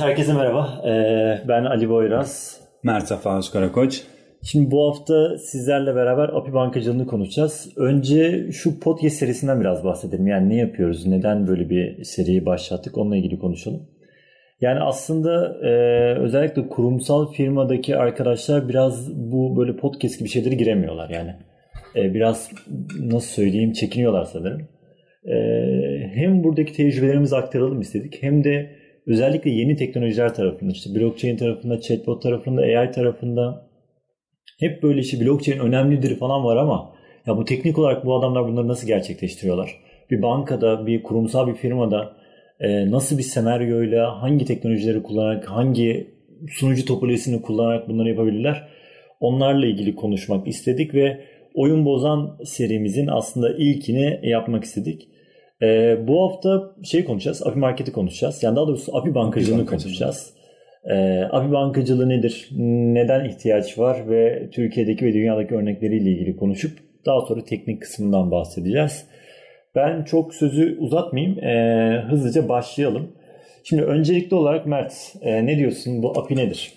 herkese merhaba. Ee, ben Ali Boyraz. Mert Safa Karakoç. Şimdi bu hafta sizlerle beraber API bankacılığını konuşacağız. Önce şu podcast serisinden biraz bahsedelim. Yani ne yapıyoruz, neden böyle bir seriyi başlattık onunla ilgili konuşalım. Yani aslında e, özellikle kurumsal firmadaki arkadaşlar biraz bu böyle podcast gibi şeyleri giremiyorlar. Yani e, biraz nasıl söyleyeyim çekiniyorlar sanırım. E, hem buradaki tecrübelerimizi aktaralım istedik hem de özellikle yeni teknolojiler tarafında işte blockchain tarafında, chatbot tarafında, AI tarafında hep böyle işte blockchain önemlidir falan var ama ya bu teknik olarak bu adamlar bunları nasıl gerçekleştiriyorlar? Bir bankada, bir kurumsal bir firmada e, nasıl bir senaryoyla hangi teknolojileri kullanarak, hangi sunucu topolojisini kullanarak bunları yapabilirler? Onlarla ilgili konuşmak istedik ve Oyun Bozan serimizin aslında ilkini yapmak istedik. Ee, bu hafta şey konuşacağız, API Market'i konuşacağız. Yani daha doğrusu API bankacılığını konuşacağız. Ee, API bankacılığı nedir? Neden ihtiyaç var? Ve Türkiye'deki ve dünyadaki örnekleriyle ilgili konuşup daha sonra teknik kısmından bahsedeceğiz. Ben çok sözü uzatmayayım. Ee, hızlıca başlayalım. Şimdi öncelikli olarak Mert e, ne diyorsun? Bu API nedir?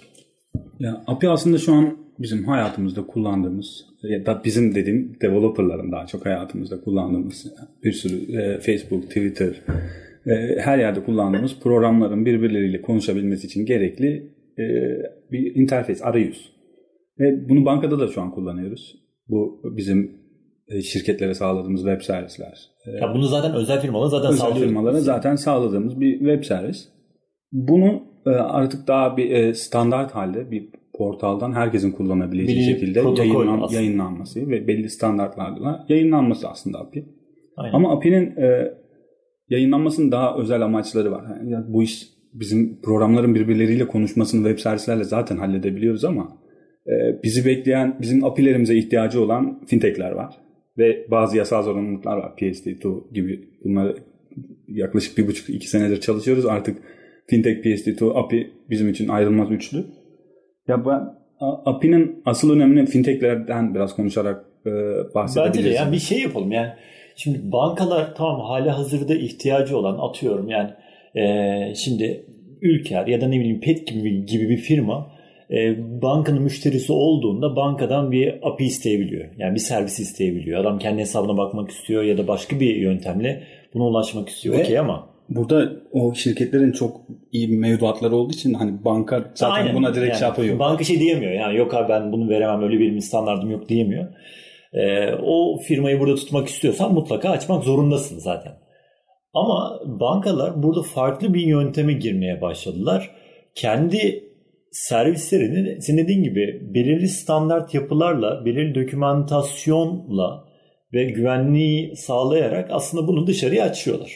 Ya, API aslında şu an bizim hayatımızda kullandığımız ya da bizim dediğim developerların daha çok hayatımızda kullandığımız bir sürü e, Facebook, Twitter e, her yerde kullandığımız programların birbirleriyle konuşabilmesi için gerekli e, bir interface, arayüz. Ve bunu bankada da şu an kullanıyoruz. Bu bizim e, şirketlere sağladığımız web servisler. E, ya bunu zaten özel firmalara zaten özel sağlıyoruz. firmalara zaten sağladığımız bir web servis. Bunu e, artık daha bir standart halde bir portaldan herkesin kullanabileceği bir şekilde yayınlan, yayınlanması ve belli standartlarla yayınlanması aslında API. Aynen. Ama API'nin e, yayınlanmasının daha özel amaçları var. Yani bu iş bizim programların birbirleriyle konuşmasını web servislerle zaten halledebiliyoruz ama e, bizi bekleyen, bizim API'lerimize ihtiyacı olan fintechler var. Ve bazı yasal zorunluluklar var. PSD2 gibi bunları yaklaşık bir buçuk iki senedir çalışıyoruz. Artık fintech, PSD2, API bizim için ayrılmaz üçlü. Ya ben API'nin asıl önemini fintechlerden biraz konuşarak e, bahsedebiliriz. Bence de yani bir şey yapalım yani. Şimdi bankalar tamam hali hazırda ihtiyacı olan atıyorum yani e, şimdi Ülker ya da ne bileyim Pet gibi, gibi bir firma e, bankanın müşterisi olduğunda bankadan bir API isteyebiliyor. Yani bir servis isteyebiliyor. Adam kendi hesabına bakmak istiyor ya da başka bir yöntemle buna ulaşmak istiyor. Okey ama burada o şirketlerin çok iyi bir mevduatları olduğu için hani banka zaten Aynen. buna direkt yani, şey yapıyor. Banka şey diyemiyor yani yok abi ben bunu veremem öyle bir standardım yok diyemiyor. Ee, o firmayı burada tutmak istiyorsan mutlaka açmak zorundasın zaten. Ama bankalar burada farklı bir yönteme girmeye başladılar. Kendi servislerini senin dediğin gibi belirli standart yapılarla, belirli dokümantasyonla ve güvenliği sağlayarak aslında bunu dışarıya açıyorlar.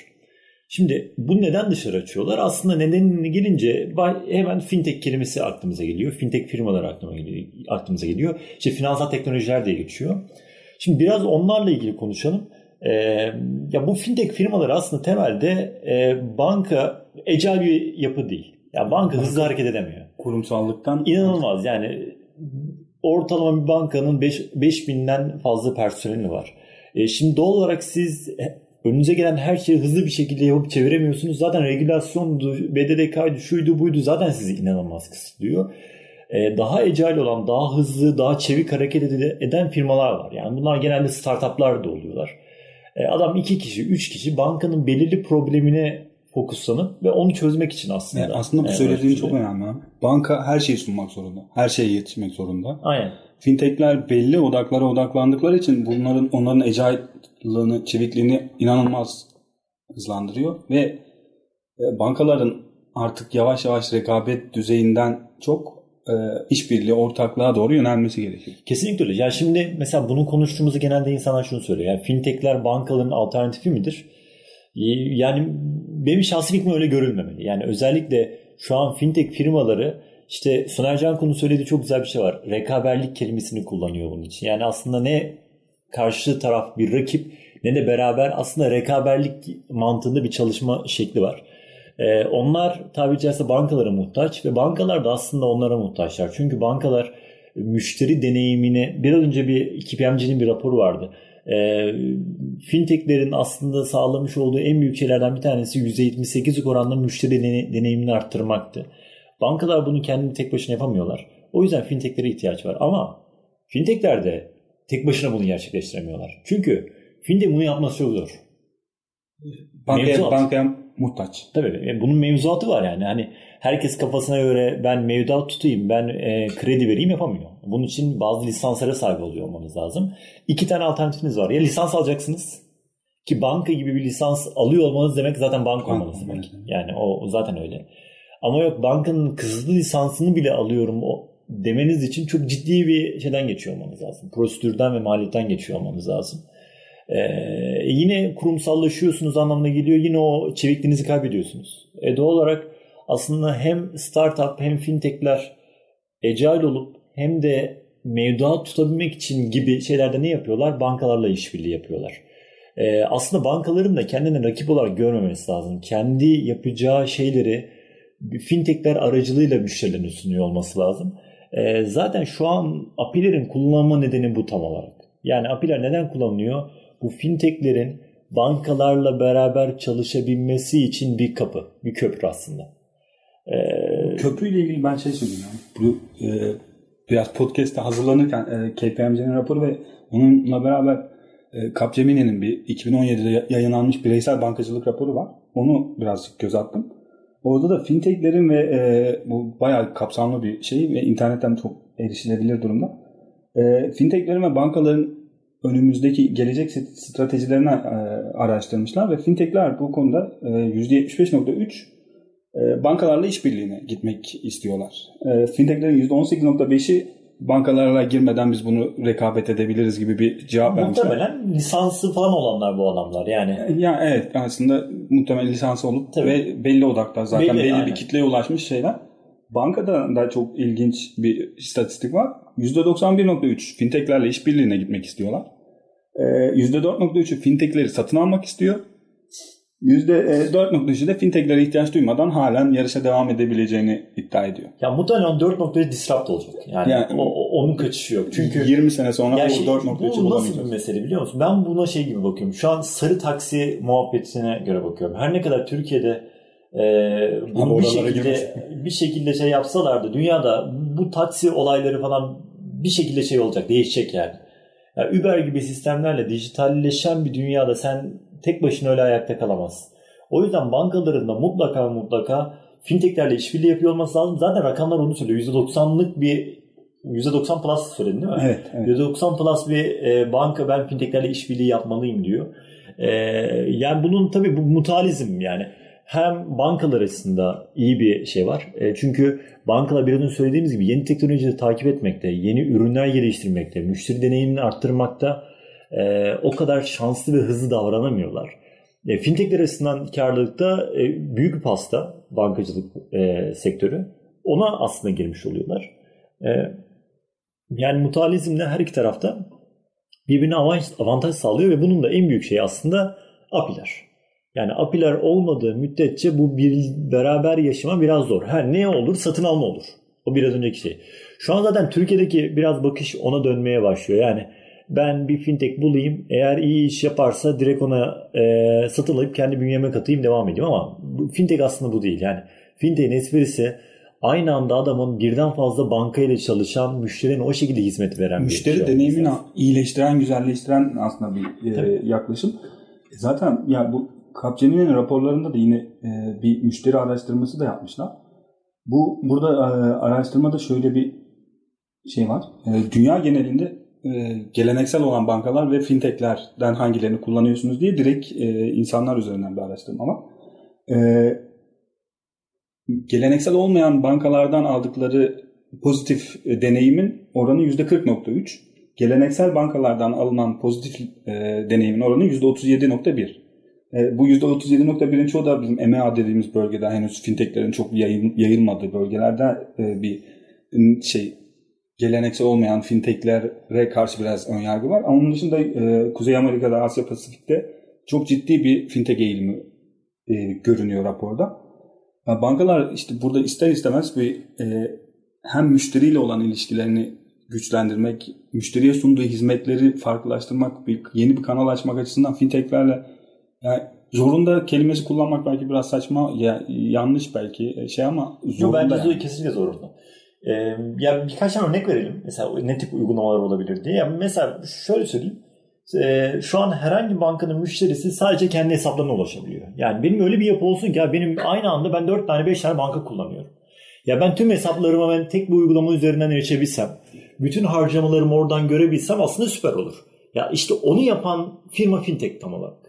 Şimdi bu neden dışarı açıyorlar? Aslında nedenini gelince hemen fintech kelimesi aklımıza geliyor. Fintech firmalar aklıma geliyor, aklımıza geliyor. İşte finansal teknolojiler diye geçiyor. Şimdi biraz onlarla ilgili konuşalım. Ee, ya bu fintech firmalar aslında temelde e, banka ecel bir yapı değil. Yani banka hızlı hareket edemiyor. Kurumsallıktan inanılmaz yani ortalama bir bankanın 5 binden fazla personeli var. E, şimdi doğal olarak siz önünüze gelen her şeyi hızlı bir şekilde yapıp çeviremiyorsunuz. Zaten regülasyondu, BDDK'ydı, şuydu buydu zaten sizi inanılmaz kısıtlıyor. Ee, daha ecel olan, daha hızlı, daha çevik hareket eden firmalar var. Yani bunlar genelde startuplar da oluyorlar. Ee, adam iki kişi, üç kişi bankanın belirli problemine fokuslanıp ve onu çözmek için aslında. Yani aslında bu söylediğin çok önemli. Banka her şeyi sunmak zorunda. Her şeye yetişmek zorunda. Aynen. Fintechler belli odaklara odaklandıkları için bunların onların agile'lığını, çevikliğini inanılmaz hızlandırıyor ve e, bankaların artık yavaş yavaş rekabet düzeyinden çok e, işbirliği, ortaklığa doğru yönelmesi gerekiyor. Kesinlikle öyle. Ya şimdi mesela bunu konuştuğumuzda genelde insanlar şunu söylüyor. Yani fintechler bankaların alternatifi midir? Yani benim şahsi fikrim öyle görülmemeli. Yani özellikle şu an fintech firmaları işte Soner Can konu söylediği çok güzel bir şey var. Rekaberlik kelimesini kullanıyor bunun için. Yani aslında ne karşı taraf bir rakip ne de beraber aslında rekaberlik mantığında bir çalışma şekli var. Ee, onlar tabi caizse bankalara muhtaç ve bankalar da aslında onlara muhtaçlar. Çünkü bankalar müşteri deneyimini biraz önce bir KPMG'nin bir raporu vardı. E, fintechlerin aslında sağlamış olduğu en büyük şeylerden bir tanesi %78'lik oranla müşteri deneyimini arttırmaktı. Bankalar bunu kendini tek başına yapamıyorlar. O yüzden fintechlere ihtiyaç var. Ama fintechler de tek başına bunu gerçekleştiremiyorlar. Çünkü fintech bunu yapması çok zor. Bankaya, bankaya muhtaç. Tabii bunun mevzuatı var yani. Hani herkes kafasına göre ben mevduat tutayım, ben e, kredi vereyim yapamıyor. Bunun için bazı lisanslara sahip oluyor olmanız lazım. İki tane alternatifiniz var. Ya lisans alacaksınız ki banka gibi bir lisans alıyor olmanız demek zaten banka olmanız demek. Yani o zaten öyle. Ama yok bankanın kısıtlı lisansını bile alıyorum o demeniz için çok ciddi bir şeyden geçiyor olmanız lazım. Prosedürden ve maliyetten geçiyor olmanız lazım. Ee, yine kurumsallaşıyorsunuz anlamına geliyor. Yine o çevikliğinizi kaybediyorsunuz. E, doğal olarak aslında hem startup hem fintechler ecail olup hem de mevduat tutabilmek için gibi şeylerde ne yapıyorlar? Bankalarla işbirliği yapıyorlar. Ee, aslında bankaların da kendine rakip olarak görmemesi lazım. Kendi yapacağı şeyleri fintechler aracılığıyla müşterilerine sunuyor olması lazım. Ee, zaten şu an API'lerin kullanma nedeni bu tam olarak. Yani API'ler neden kullanılıyor? Bu fintechlerin bankalarla beraber çalışabilmesi için bir kapı, bir köprü aslında. Ee, Köprüyle ilgili ben şey söyleyeyim. Yani. Bu, e, biraz podcast'te hazırlanırken e, KPMG'nin raporu ve onunla beraber e, Capgemini'nin bir 2017'de yayınlanmış bireysel bankacılık raporu var. Onu birazcık göz attım. Orada da fintechlerin ve e, bu bayağı kapsamlı bir şey ve internetten çok erişilebilir durumda. E, fintechlerin ve bankaların önümüzdeki gelecek stratejilerini e, araştırmışlar ve fintechler bu konuda e, %75.3 e, bankalarla işbirliğine gitmek istiyorlar. E, fintechlerin %18.5'i bankalarla girmeden biz bunu rekabet edebiliriz gibi bir cevap vermişler. Muhtemelen lisansı falan olanlar bu adamlar yani. E, ya evet aslında muhtemelen lisansı olup Tabii. ve belli odaklar zaten belli, belli yani. bir kitleye ulaşmış şeyler. Bankada da çok ilginç bir istatistik var. %91.3 fintechlerle işbirliğine gitmek istiyorlar. %4.3'ü fintechleri satın almak istiyor. %4.3'ü de fintechlere ihtiyaç duymadan halen yarışa devam edebileceğini iddia ediyor. Ya muhtemelen 4.3 disrupt olacak. Yani, yani o, onun kaçışı yok. Çünkü 20 sene sonra ya şey, bu 4.3'ü Bu nasıl bir mesele biliyor musun? Ben buna şey gibi bakıyorum. Şu an sarı taksi muhabbetine göre bakıyorum. Her ne kadar Türkiye'de e, bunu bir şekilde bir şekilde şey yapsalardı dünyada bu taksi olayları falan bir şekilde şey olacak, değişecek yani. Yani Uber gibi sistemlerle dijitalleşen bir dünyada sen tek başına öyle ayakta kalamaz. O yüzden bankaların da mutlaka mutlaka fintechlerle işbirliği yapıyor olması lazım. Zaten rakamlar onu söylüyor. %90'lık bir %90 plus söyledin değil mi? Evet. evet. %90 plus bir e, banka ben fintechlerle işbirliği yapmalıyım diyor. E, yani bunun tabii bu mutalizm yani. Hem bankalar arasında iyi bir şey var. E, çünkü bankalar biraz önce söylediğimiz gibi yeni teknolojileri takip etmekte, yeni ürünler geliştirmekte, müşteri deneyimini arttırmakta e, o kadar şanslı ve hızlı davranamıyorlar. E, fintechler açısından karlılıkta e, büyük bir pasta bankacılık e, sektörü. Ona aslında girmiş oluyorlar. E, yani mutualizmle her iki tarafta birbirine avantaj, avantaj sağlıyor ve bunun da en büyük şeyi aslında API'ler. Yani API'ler olmadığı müddetçe bu bir beraber yaşama biraz zor. Her ne olur? Satın alma olur. O biraz önceki şey. Şu an zaten Türkiye'deki biraz bakış ona dönmeye başlıyor. Yani ben bir fintech bulayım. Eğer iyi iş yaparsa direkt ona e, satın alıp kendi bünyeme katayım devam edeyim ama fintech aslında bu değil. Yani fintech'in esprisi aynı anda adamın birden fazla bankayla çalışan müşterine o şekilde hizmet veren Müşteri bir şey deneyimini iyileştiren, güzelleştiren aslında bir e, yaklaşım. E, zaten ya bu Capgemini'nin raporlarında da yine e, bir müşteri araştırması da yapmışlar. Bu burada e, araştırmada şöyle bir şey var. E, dünya genelinde e, geleneksel olan bankalar ve fintechlerden hangilerini kullanıyorsunuz diye direkt e, insanlar üzerinden bir araştırma var. E, geleneksel olmayan bankalardan aldıkları pozitif e, deneyimin oranı %40.3. Geleneksel bankalardan alınan pozitif e, deneyimin oranı %37.1. E, bu %37.1'in çoğu da bizim EMEA dediğimiz bölgede henüz fintechlerin çok yayıl, yayılmadığı bölgelerde e, bir şey geleneksel olmayan fintechlere karşı biraz ön yargı var. Ama onun dışında e, Kuzey Amerika'da, Asya Pasifik'te çok ciddi bir fintech eğilimi e, görünüyor raporda. Bankalar işte burada ister istemez bir hem müşteriyle olan ilişkilerini güçlendirmek, müşteriye sunduğu hizmetleri farklılaştırmak, bir, yeni bir kanal açmak açısından fintechlerle yani zorunda kelimesi kullanmak belki biraz saçma ya yanlış belki e, şey ama zorunda. Yok bence yani. kesinlikle zorunda. Ee, ya birkaç tane örnek verelim. Mesela ne tip uygulamalar olabilir diye. Yani mesela şöyle söyleyeyim. Ee, şu an herhangi bankanın müşterisi sadece kendi hesaplarına ulaşabiliyor. Yani benim öyle bir yapı olsun ki ya benim aynı anda ben 4 tane 5 tane banka kullanıyorum. Ya ben tüm hesaplarıma ben tek bir uygulama üzerinden erişebilsem, bütün harcamalarımı oradan görebilsem aslında süper olur. Ya işte onu yapan firma fintech tam olarak.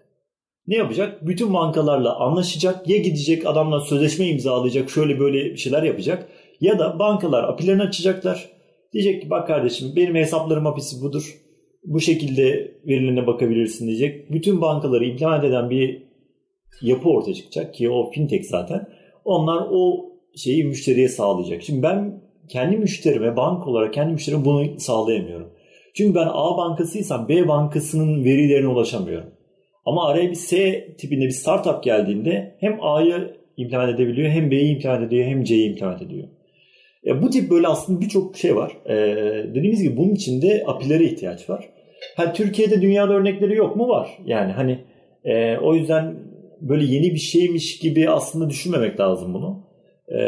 Ne yapacak? Bütün bankalarla anlaşacak. Ya gidecek adamla sözleşme imzalayacak. Şöyle böyle şeyler yapacak. Ya da bankalar apilerini açacaklar. Diyecek ki bak kardeşim benim hesaplarım apisi budur. Bu şekilde verilerine bakabilirsin diyecek. Bütün bankaları implement eden bir yapı ortaya çıkacak ki o fintech zaten. Onlar o şeyi müşteriye sağlayacak. Şimdi ben kendi müşterime bank olarak kendi müşterime bunu sağlayamıyorum. Çünkü ben A bankasıysam B bankasının verilerine ulaşamıyorum. Ama araya bir S tipinde bir startup geldiğinde hem A'yı implement edebiliyor hem B'yi implement ediyor hem C'yi implement ediyor. E, bu tip böyle aslında birçok şey var. E, dediğimiz gibi bunun için de API'lere ihtiyaç var. Ha, Türkiye'de dünyada örnekleri yok mu? Var. Yani hani e, o yüzden böyle yeni bir şeymiş gibi aslında düşünmemek lazım bunu. E,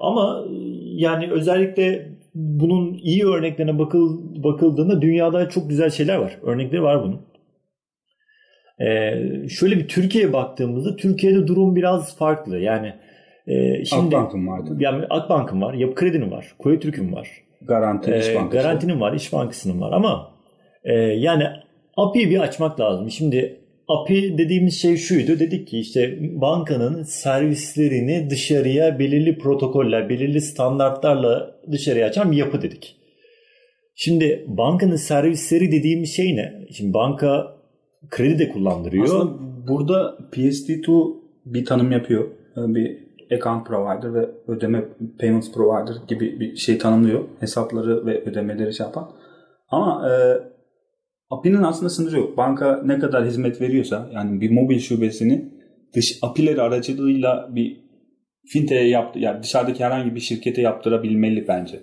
ama yani özellikle bunun iyi örneklerine bakıl, bakıldığında dünyada çok güzel şeyler var. Örnekleri var bunun. Ee, şöyle bir Türkiye'ye baktığımızda Türkiye'de durum biraz farklı. Yani e, şimdi Akbank'ın vardı. Yani Akbank'ın var, Yapı Kredi'nin var, Koyu Türk'ün var. Garanti İş Bankası. Garantinin var, İş Bankası'nın var ama e, yani API'yi bir açmak lazım. Şimdi API dediğimiz şey şuydu. Dedik ki işte bankanın servislerini dışarıya belirli protokoller, belirli standartlarla dışarıya açan bir yapı dedik. Şimdi bankanın servisleri dediğimiz şey ne? Şimdi banka kredi de kullandırıyor. Aslında burada PSD2 bir tanım yapıyor. Bir account provider ve ödeme payments provider gibi bir şey tanımlıyor. Hesapları ve ödemeleri şey yapan. Ama e, API'nin aslında sınırı yok. Banka ne kadar hizmet veriyorsa yani bir mobil şubesini dış API'leri aracılığıyla bir fintech'e yaptı yani dışarıdaki herhangi bir şirkete yaptırabilmeli bence.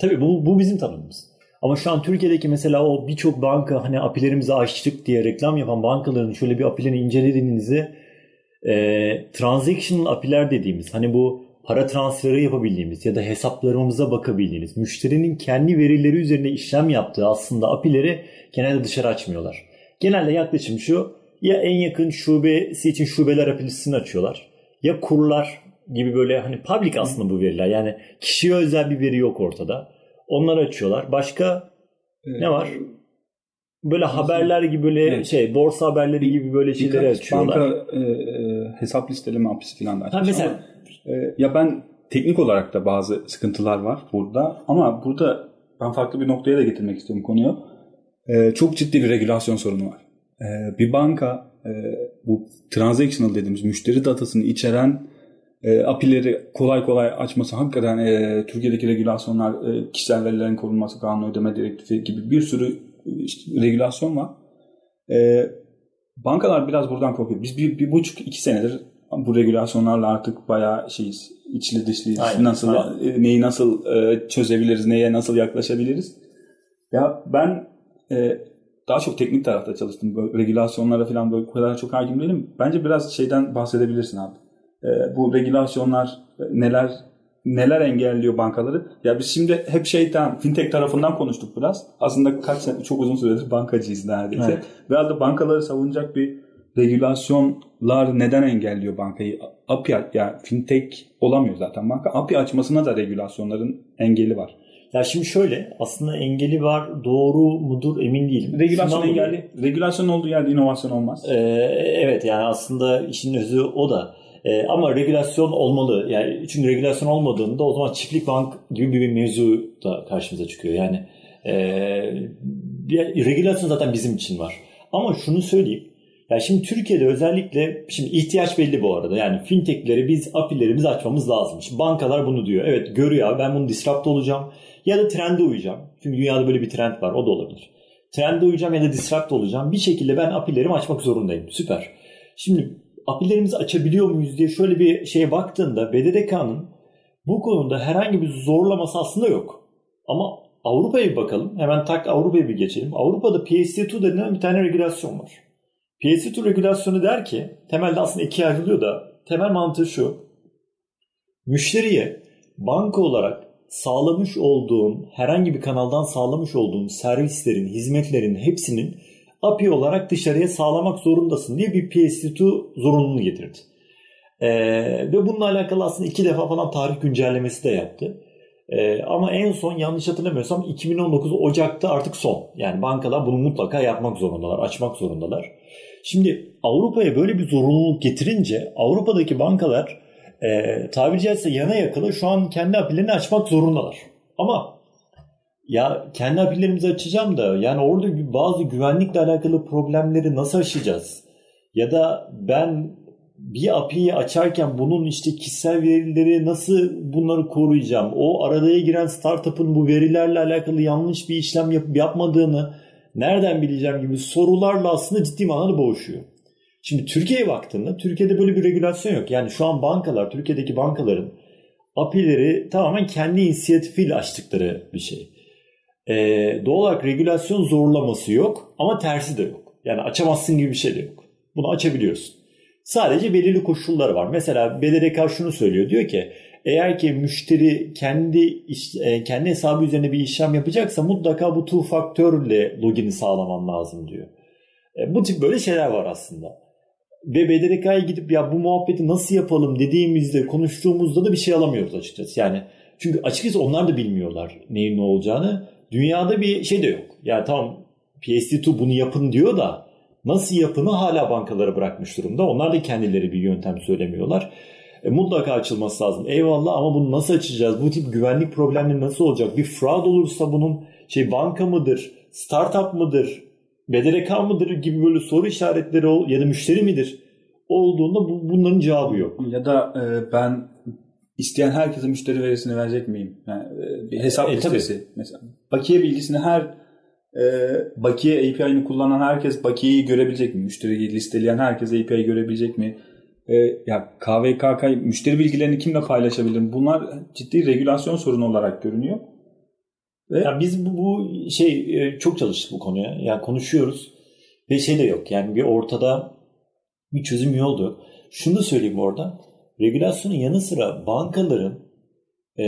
Tabii bu, bu bizim tanımımız. Ama şu an Türkiye'deki mesela o birçok banka hani apilerimizi açtık diye reklam yapan bankaların şöyle bir apilerini incelediğinizde e, transactional apiler dediğimiz hani bu para transferi yapabildiğimiz ya da hesaplarımıza bakabildiğiniz müşterinin kendi verileri üzerinde işlem yaptığı aslında apileri genelde dışarı açmıyorlar. Genelde yaklaşım şu ya en yakın şubesi için şubeler apilisini açıyorlar ya kurlar gibi böyle hani public aslında bu veriler yani kişiye özel bir veri yok ortada. Onları açıyorlar. Başka evet. ne var? Böyle haberler gibi böyle evet. şey borsa haberleri gibi böyle şeyleri açıyorlar. Banka e, e, hesap listeleme apisi falan da açmış. Ha, mesela ama, e, ya ben teknik olarak da bazı sıkıntılar var burada ama burada ben farklı bir noktaya da getirmek istiyorum konuyu. E, çok ciddi bir regülasyon sorunu var. E, bir banka e, bu transactional dediğimiz müşteri datasını içeren e, API'leri kolay kolay açması hakikaten e, Türkiye'deki regülasyonlar e, kişisel verilerin korunması kanunu ödeme direktifi gibi bir sürü işte, regülasyon var. E, bankalar biraz buradan korkuyor. Biz bir, bir buçuk iki senedir bu regülasyonlarla artık bayağı şeyiz içli dışlıyız. Aynen, nasıl aynen. Neyi nasıl e, çözebiliriz, neye nasıl yaklaşabiliriz? Ya ben e, daha çok teknik tarafta çalıştım. Böyle regülasyonlara falan böyle kadar çok hakim değilim. Bence biraz şeyden bahsedebilirsin abi. E, bu regülasyonlar neler neler engelliyor bankaları? Ya biz şimdi hep şeyden fintech tarafından konuştuk biraz. Aslında kaç sene çok uzun süredir bankacıyız neredeyse. Evet. Biraz da bankaları savunacak bir regülasyonlar neden engelliyor bankayı? API yani fintech olamıyor zaten banka. API açmasına da regülasyonların engeli var. Ya şimdi şöyle aslında engeli var doğru mudur emin değilim. Regülasyon Şundan engelli. Regülasyon olduğu yerde inovasyon olmaz. Ee, evet yani aslında işin özü o da. E, ama regülasyon olmalı. Yani çünkü regülasyon olmadığında o zaman çiftlik bank gibi bir mevzu da karşımıza çıkıyor. Yani e, regülasyon zaten bizim için var. Ama şunu söyleyeyim. Yani şimdi Türkiye'de özellikle şimdi ihtiyaç belli bu arada. Yani fintechleri biz API'lerimizi açmamız lazım. Şimdi bankalar bunu diyor. Evet görüyor ben bunu disrupt olacağım ya da trende uyacağım. Çünkü dünyada böyle bir trend var. O da olabilir. Trende uyacağım ya da disrupt olacağım. Bir şekilde ben API'lerimi açmak zorundayım. Süper. Şimdi API'lerimizi açabiliyor muyuz diye şöyle bir şeye baktığında BDDK'nın bu konuda herhangi bir zorlaması aslında yok. Ama Avrupa'ya bir bakalım. Hemen tak Avrupa'ya bir geçelim. Avrupa'da PSD2 denilen bir tane regülasyon var. PSD2 regülasyonu der ki temelde aslında ikiye ayrılıyor da temel mantığı şu. Müşteriye banka olarak sağlamış olduğun herhangi bir kanaldan sağlamış olduğun servislerin, hizmetlerin hepsinin API olarak dışarıya sağlamak zorundasın diye bir PSD2 zorunluluğunu getirdi. Ee, ve bununla alakalı aslında iki defa falan tarih güncellemesi de yaptı. Ee, ama en son yanlış hatırlamıyorsam 2019 Ocak'ta artık son. Yani bankalar bunu mutlaka yapmak zorundalar, açmak zorundalar. Şimdi Avrupa'ya böyle bir zorunluluk getirince Avrupa'daki bankalar e, tabiri caizse yana yakıla şu an kendi apilerini açmak zorundalar. Ama ya kendi apilerimizi açacağım da yani orada bazı güvenlikle alakalı problemleri nasıl aşacağız? Ya da ben bir API'yi açarken bunun işte kişisel verileri nasıl bunları koruyacağım? O araya giren startup'ın bu verilerle alakalı yanlış bir işlem yapıp yapmadığını nereden bileceğim gibi sorularla aslında ciddi manada boğuşuyor. Şimdi Türkiye'ye baktığında Türkiye'de böyle bir regülasyon yok. Yani şu an bankalar, Türkiye'deki bankaların API'leri tamamen kendi inisiyatifiyle açtıkları bir şey. Ee, doğal olarak regülasyon zorlaması yok ama tersi de yok. Yani açamazsın gibi bir şey de yok. Bunu açabiliyorsun. Sadece belirli koşulları var. Mesela BDDK şunu söylüyor. Diyor ki eğer ki müşteri kendi e, kendi hesabı üzerine bir işlem yapacaksa mutlaka bu two faktörle login'i sağlaman lazım diyor. E, bu tip böyle şeyler var aslında. Ve BDDK'ya gidip ya bu muhabbeti nasıl yapalım dediğimizde konuştuğumuzda da bir şey alamıyoruz açıkçası. Yani çünkü açıkçası onlar da bilmiyorlar neyin ne olacağını. Dünyada bir şey de yok. Yani tamam PSD2 bunu yapın diyor da nasıl yapını hala bankalara bırakmış durumda. Onlar da kendileri bir yöntem söylemiyorlar. E, mutlaka açılması lazım. Eyvallah ama bunu nasıl açacağız? Bu tip güvenlik problemleri nasıl olacak? Bir fraud olursa bunun şey banka mıdır? Startup mıdır? BDRK mıdır gibi böyle soru işaretleri ya da müşteri midir olduğunda bu, bunların cevabı yok. Ya da e, ben isteyen herkese müşteri verisini verecek miyim? Yani e, bir hesap e, listesi tabii. mesela. Bakiye bilgisini her e, bakiye API'ni kullanan herkes bakiyeyi görebilecek mi? Müşteriyi listeleyen herkes API'yi görebilecek mi? E, ya KVKK müşteri bilgilerini kimle paylaşabilirim? Bunlar ciddi regülasyon sorunu olarak görünüyor. Ve yani biz bu, bu şey e, çok çalıştık bu konuya. Yani konuşuyoruz ve şey de yok. Yani bir ortada bir çözüm yoldu. Şunu da söyleyeyim orada. Regülasyonun yanı sıra bankaların e,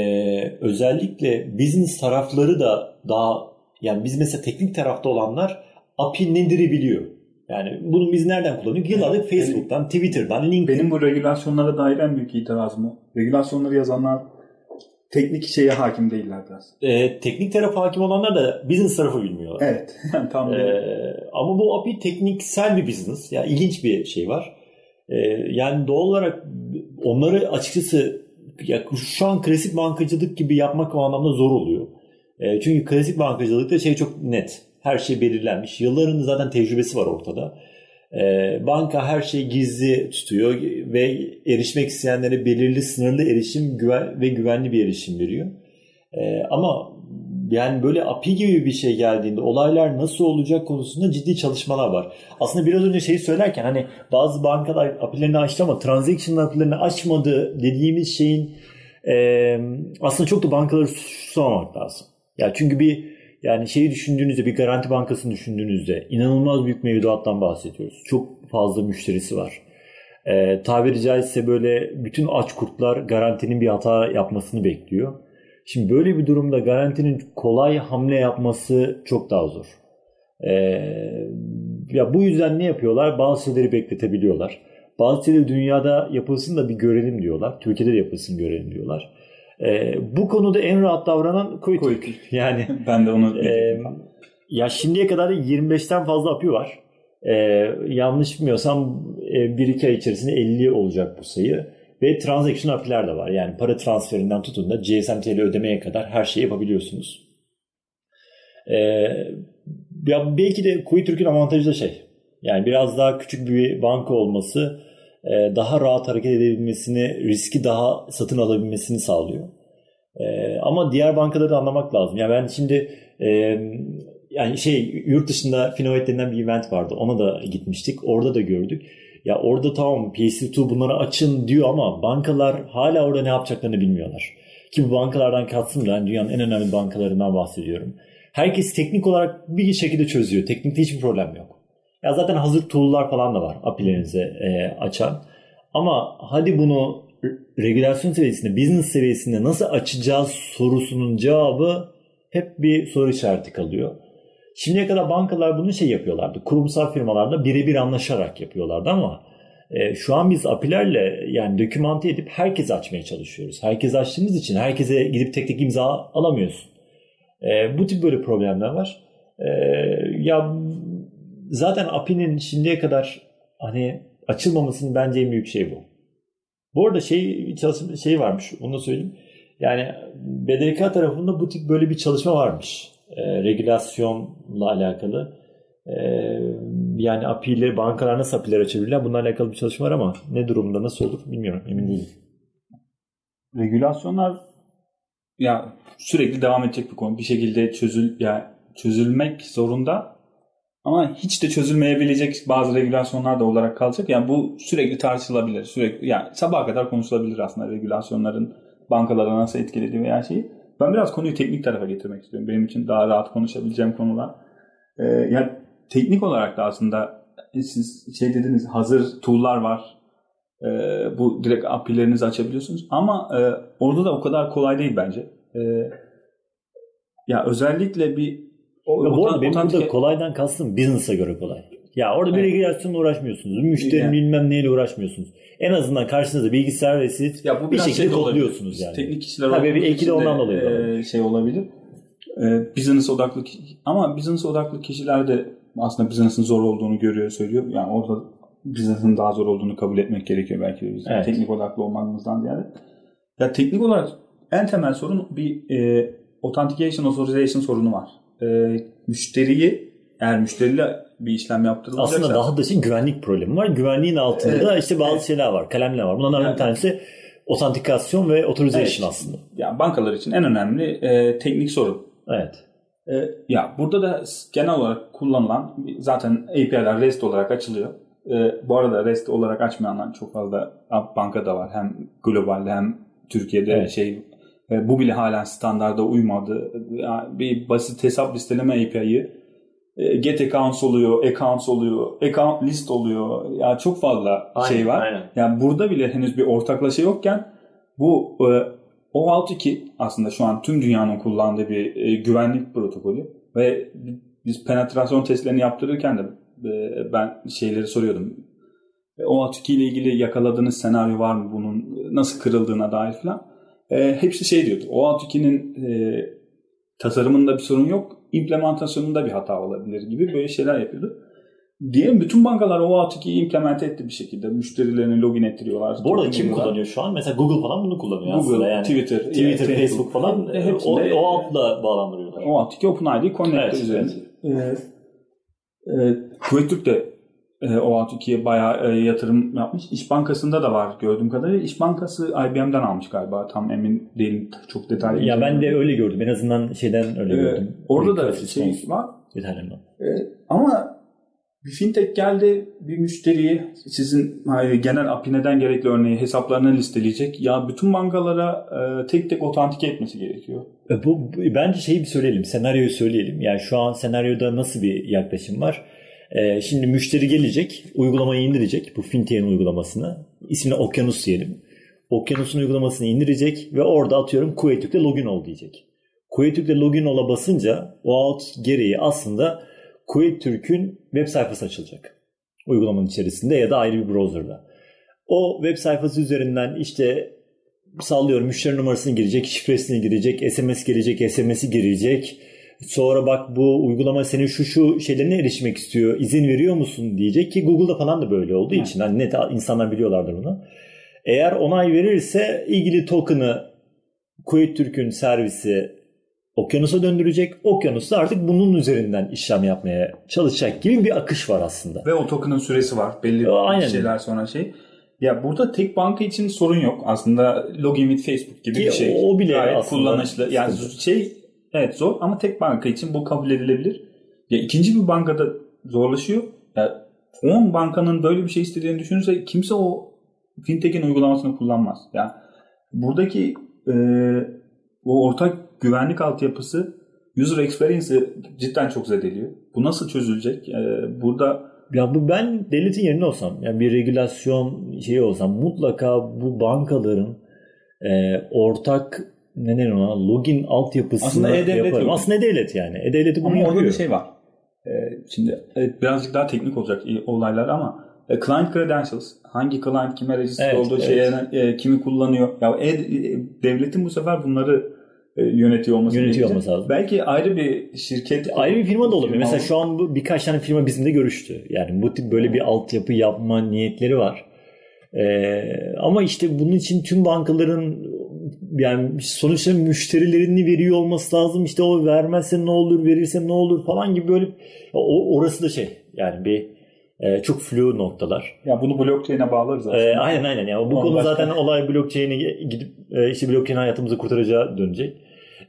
özellikle business tarafları da daha yani biz mesela teknik tarafta olanlar API nedir'i biliyor. Yani bunu biz nereden kullanıyoruz? Yıllardır Facebook'tan, Twitter'dan, LinkedIn. Benim bu regülasyonlara dair en büyük itirazım o. Regülasyonları yazanlar teknik şeye hakim değiller biraz. E, teknik tarafı hakim olanlar da business tarafı bilmiyorlar. Evet. Tam e, ama bu API tekniksel bir business. Yani ilginç bir şey var. E, yani doğal olarak onları açıkçası ya şu an klasik bankacılık gibi yapmak o anlamda zor oluyor. E, çünkü klasik bankacılıkta şey çok net. Her şey belirlenmiş. Yılların zaten tecrübesi var ortada. E, banka her şeyi gizli tutuyor ve erişmek isteyenlere belirli sınırlı erişim güven ve güvenli bir erişim veriyor. E, ama yani böyle API gibi bir şey geldiğinde olaylar nasıl olacak konusunda ciddi çalışmalar var. Aslında biraz önce şeyi söylerken hani bazı bankalar API'lerini açtı ama transaction API'lerini açmadı dediğimiz şeyin e, aslında çok da bankaları suçlamamak lazım. Ya çünkü bir yani şeyi düşündüğünüzde bir garanti bankasını düşündüğünüzde inanılmaz büyük mevduattan bahsediyoruz. Çok fazla müşterisi var. Ee, tabiri caizse böyle bütün aç kurtlar garantinin bir hata yapmasını bekliyor. Şimdi böyle bir durumda garantinin kolay hamle yapması çok daha zor. Ee, ya bu yüzden ne yapıyorlar? Bazı şeyleri bekletebiliyorlar. Bazı şeyleri dünyada yapılsın da bir görelim diyorlar. Türkiye'de de yapılsın görelim diyorlar. E, bu konuda en rahat davranan Koytürk. Yani ben de onu e, ya şimdiye kadar 25'ten fazla API var. E, yanlış bilmiyorsam e, bir iki ay içerisinde 50 olacak bu sayı. Ve transaction API'ler de var. Yani para transferinden tutun da GSM TL ödemeye kadar her şeyi yapabiliyorsunuz. E, ya belki de Koytürk'ün avantajı da şey. Yani biraz daha küçük bir banka olması e, daha rahat hareket edebilmesini, riski daha satın alabilmesini sağlıyor. E, ama diğer bankaları da anlamak lazım. Yani ben şimdi e, yani şey yurt dışında Finovet denilen bir event vardı. Ona da gitmiştik. Orada da gördük. Ya orada tamam PSD2 bunları açın diyor ama bankalar hala orada ne yapacaklarını bilmiyorlar. ki bu bankalardan katsın da dünyanın en önemli bankalarından bahsediyorum. Herkes teknik olarak bir şekilde çözüyor. Teknikte hiçbir problem yok. Ya zaten hazır tool'lar falan da var API'lerinize e, açan. Ama hadi bunu regülasyon seviyesinde, business seviyesinde nasıl açacağız sorusunun cevabı hep bir soru işareti kalıyor. Şimdiye kadar bankalar bunu şey yapıyorlardı. Kurumsal firmalarla birebir anlaşarak yapıyorlardı ama e, şu an biz API'lerle yani dokümante edip herkes açmaya çalışıyoruz. Herkes açtığımız için herkese gidip tek tek imza alamıyorsun. E, bu tip böyle problemler var. E, ya zaten API'nin şimdiye kadar hani açılmamasının bence en büyük şey bu. Bu arada şey çalışma şey varmış onu da söyleyeyim. Yani BDK tarafında bu tip böyle bir çalışma varmış. E, regülasyonla alakalı. E, yani API ile bankalar nasıl API'ler açabilirler? Bununla alakalı bir çalışma var ama ne durumda nasıl olur bilmiyorum. Emin değilim. Regülasyonlar ya sürekli devam edecek bir konu. Bir şekilde çözül ya çözülmek zorunda ama hiç de çözülmeyebilecek bazı regülasyonlar da olarak kalacak. Yani bu sürekli tartışılabilir. Sürekli yani sabaha kadar konuşulabilir aslında regülasyonların bankalara nasıl etkilediği veya şeyi. Ben biraz konuyu teknik tarafa getirmek istiyorum. Benim için daha rahat konuşabileceğim konular. Ee, yani teknik olarak da aslında siz şey dediniz hazır tool'lar var. Ee, bu direkt API'lerinizi açabiliyorsunuz. Ama e, orada da o kadar kolay değil bence. Ee, ya özellikle bir o, ya bu arada benim burada kolaydan kastım business'a göre kolay. Ya orada bir regülasyonla uğraşmıyorsunuz. Müşteri yani. bilmem neyle uğraşmıyorsunuz. En azından karşınızda bilgisayar ve siz ya bu bir şekilde şey kodluyorsunuz yani. Teknik kişiler Tabii bir iki de ondan dolayı. E, şey olabilir. E, business odaklı ama business odaklı kişiler de aslında business'ın zor olduğunu görüyor söylüyor. Yani orada business'ın daha zor olduğunu kabul etmek gerekiyor belki de Evet. Teknik odaklı olmamızdan ziyade. Ya teknik olarak en temel sorun bir e, authentication authorization sorunu var. E, müşteriyi eğer müşteriyle bir işlem yaptırılacaksa... Aslında daha da şey güvenlik problemi var. Güvenliğin altında evet, işte bazı evet. şeyler var. Kalemler var. Bunlardan yani, bir tanesi otantikasyon ve authorization evet. aslında. Yani bankalar için en önemli e, teknik sorun. Evet. E, ya burada da genel olarak kullanılan zaten API'ler REST olarak açılıyor. E, bu arada REST olarak açmayanlar çok fazla bankada var. Hem globalde hem Türkiye'de evet. şey e, bu bile halen standarda uymadı. Yani bir basit hesap listeleme API'yi get accounts oluyor, accounts oluyor, account list oluyor. Ya yani çok fazla aynen, şey var. Aynen. Yani burada bile henüz bir ortaklaşa yokken bu e, OAuth 2 aslında şu an tüm dünyanın kullandığı bir e, güvenlik protokolü ve biz penetrasyon testlerini yaptırırken de e, ben şeyleri soruyordum. E, OAuth 2 ile ilgili yakaladığınız senaryo var mı bunun nasıl kırıldığına dair falan. E, hepsi şey diyordu. OAuth 2'nin e, tasarımında bir sorun yok implementasyonunda bir hata olabilir gibi böyle şeyler yapıyordu. Diyelim bütün bankalar o ATK'yi implemente etti bir şekilde. Müşterilerini login ettiriyorlar. Bu arada kim kullanıyor şu an? Mesela Google falan bunu kullanıyor Google, aslında. Yani Twitter, Twitter, yani, Facebook falan e, hepsinde, o, o app'la bağlandırıyorlar. O ATK OpenID Connector evet, üzerinde. Evet. Ee, e, Kuveyt de e, OAuth2'ye bayağı e, yatırım yapmış. İş Bankası'nda da var gördüğüm kadarıyla. İş Bankası IBM'den almış galiba. Tam emin değilim. Çok detaylı. Ya ben de öyle gördüm. En azından şeyden öyle ee, gördüm. Orada da şey var. İtalyan'dan. E, ama bir fintech geldi bir müşteriyi sizin genel API neden gerekli örneği hesaplarını listeleyecek. Ya bütün bankalara e, tek tek otantike etmesi gerekiyor. E, bu, bu bence şeyi bir söyleyelim. Senaryoyu söyleyelim. Yani şu an senaryoda nasıl bir yaklaşım var? Ee, şimdi müşteri gelecek, uygulamayı indirecek bu fintech'in uygulamasını. İsmini Okyanus diyelim. Okyanus'un uygulamasını indirecek ve orada atıyorum Kuveytürk'te login ol diyecek. Kuveytürk'te login ola basınca o out gereği aslında Kuveytürk'ün web sayfası açılacak. Uygulamanın içerisinde ya da ayrı bir browser'da. O web sayfası üzerinden işte sallıyorum müşteri numarasını girecek, şifresini girecek, SMS gelecek, SMS'i girecek Sonra bak bu uygulama senin şu şu şeylerine erişmek istiyor. İzin veriyor musun diyecek ki Google'da falan da böyle olduğu için hani net insanlar biliyorlardır bunu. Eğer onay verirse ilgili token'ı Kuveyt Türk'ün servisi okyanusa döndürecek. Okyanus da artık bunun üzerinden işlem yapmaya çalışacak gibi bir akış var aslında. Ve o token'ın süresi var. Belli Aynen. şeyler sonra şey. Ya burada tek banka için sorun yok. Aslında login with Facebook gibi Ki bir şey. O bile Gayet aslında kullanışlı. Yani şey Evet zor ama tek banka için bu kabul edilebilir. Ya ikinci bir bankada zorlaşıyor. Ya 10 bankanın böyle bir şey istediğini düşünürse kimse o fintech'in uygulamasını kullanmaz. Ya buradaki e, o ortak güvenlik altyapısı user experience'ı cidden çok zedeliyor. Bu nasıl çözülecek? Ee, burada ya bu ben devletin yerine olsam yani bir regülasyon şeyi olsam mutlaka bu bankaların e, ortak ne ona login altyapısını Aslında e-devlet yaparım. Yok. Aslında e-devlet yani. E-devleti bunu ama yapıyor. orada bir şey var. Ee, şimdi evet, birazcık daha teknik olacak olaylar ama e, client credentials hangi client kime register evet, olduğu evet. şeye e, kimi kullanıyor. Ya e, e, devletin bu sefer bunları e, yönetiyor olması yönetiyor olması lazım. Belki ayrı bir şirket ayrı bir firma da olabilir. Mesela şu an bu birkaç tane firma bizimle görüştü. Yani bu tip böyle bir altyapı yapma niyetleri var. Ee, ama işte bunun için tüm bankaların yani sonuçta müşterilerini veriyor olması lazım. İşte o vermezse ne olur, verirse ne olur falan gibi böyle o, orası da şey yani bir e, çok flu noktalar. Ya bunu blockchain'e bağlarız aslında. E, aynen aynen. Yani bu Onu konu başka... zaten olay blockchain'e gidip e, işte blockchain hayatımızı kurtaracağı dönecek.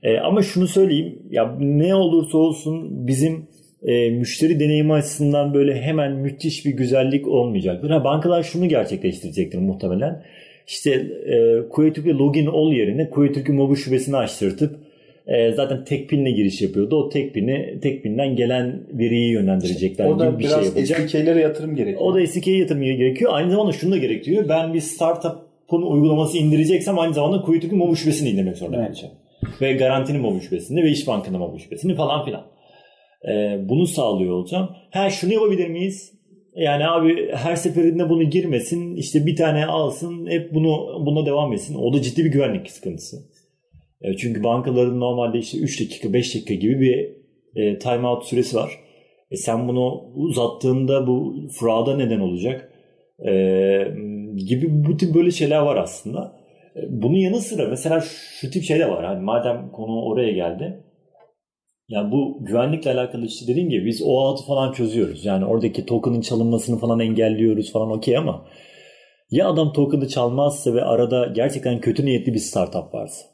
E, ama şunu söyleyeyim. Ya ne olursa olsun bizim e, müşteri deneyimi açısından böyle hemen müthiş bir güzellik olmayacaktır. Ha, bankalar şunu gerçekleştirecektir muhtemelen. İşte e, Kuvvetürk'e login ol yerine Kuvvetürk'ün mobil şubesini açtırtıp e, zaten tek pinle giriş yapıyordu. O tek pini tek pinden gelen veriyi yönlendirecekler o gibi bir şey yapacak. SDK'lere yatırım gerekiyor. O da SDK'ye yatırım gerekiyor. Aynı zamanda şunu da gerekiyor. Ben bir startup'ın uygulaması indireceksem aynı zamanda Kuvvetürk'ün mobil şubesini indirmek zorunda evet. Ve garantinin mobil şubesini ve İş Bank'ın mobil şubesini falan filan. E, bunu sağlıyor olacağım. Ha şunu yapabilir miyiz? Yani abi her seferinde bunu girmesin. işte bir tane alsın. Hep bunu buna devam etsin. O da ciddi bir güvenlik sıkıntısı. E, çünkü bankaların normalde işte 3 dakika 5 dakika gibi bir e, timeout süresi var. E sen bunu uzattığında bu fraud'a neden olacak. E, gibi bu tip böyle şeyler var aslında. E, bunun yanı sıra mesela şu tip şey de var. Hani madem konu oraya geldi. Yani bu güvenlikle alakalı işte dediğim gibi biz o altı falan çözüyoruz. Yani oradaki token'ın çalınmasını falan engelliyoruz falan okey ama ya adam token'ı çalmazsa ve arada gerçekten kötü niyetli bir startup varsa.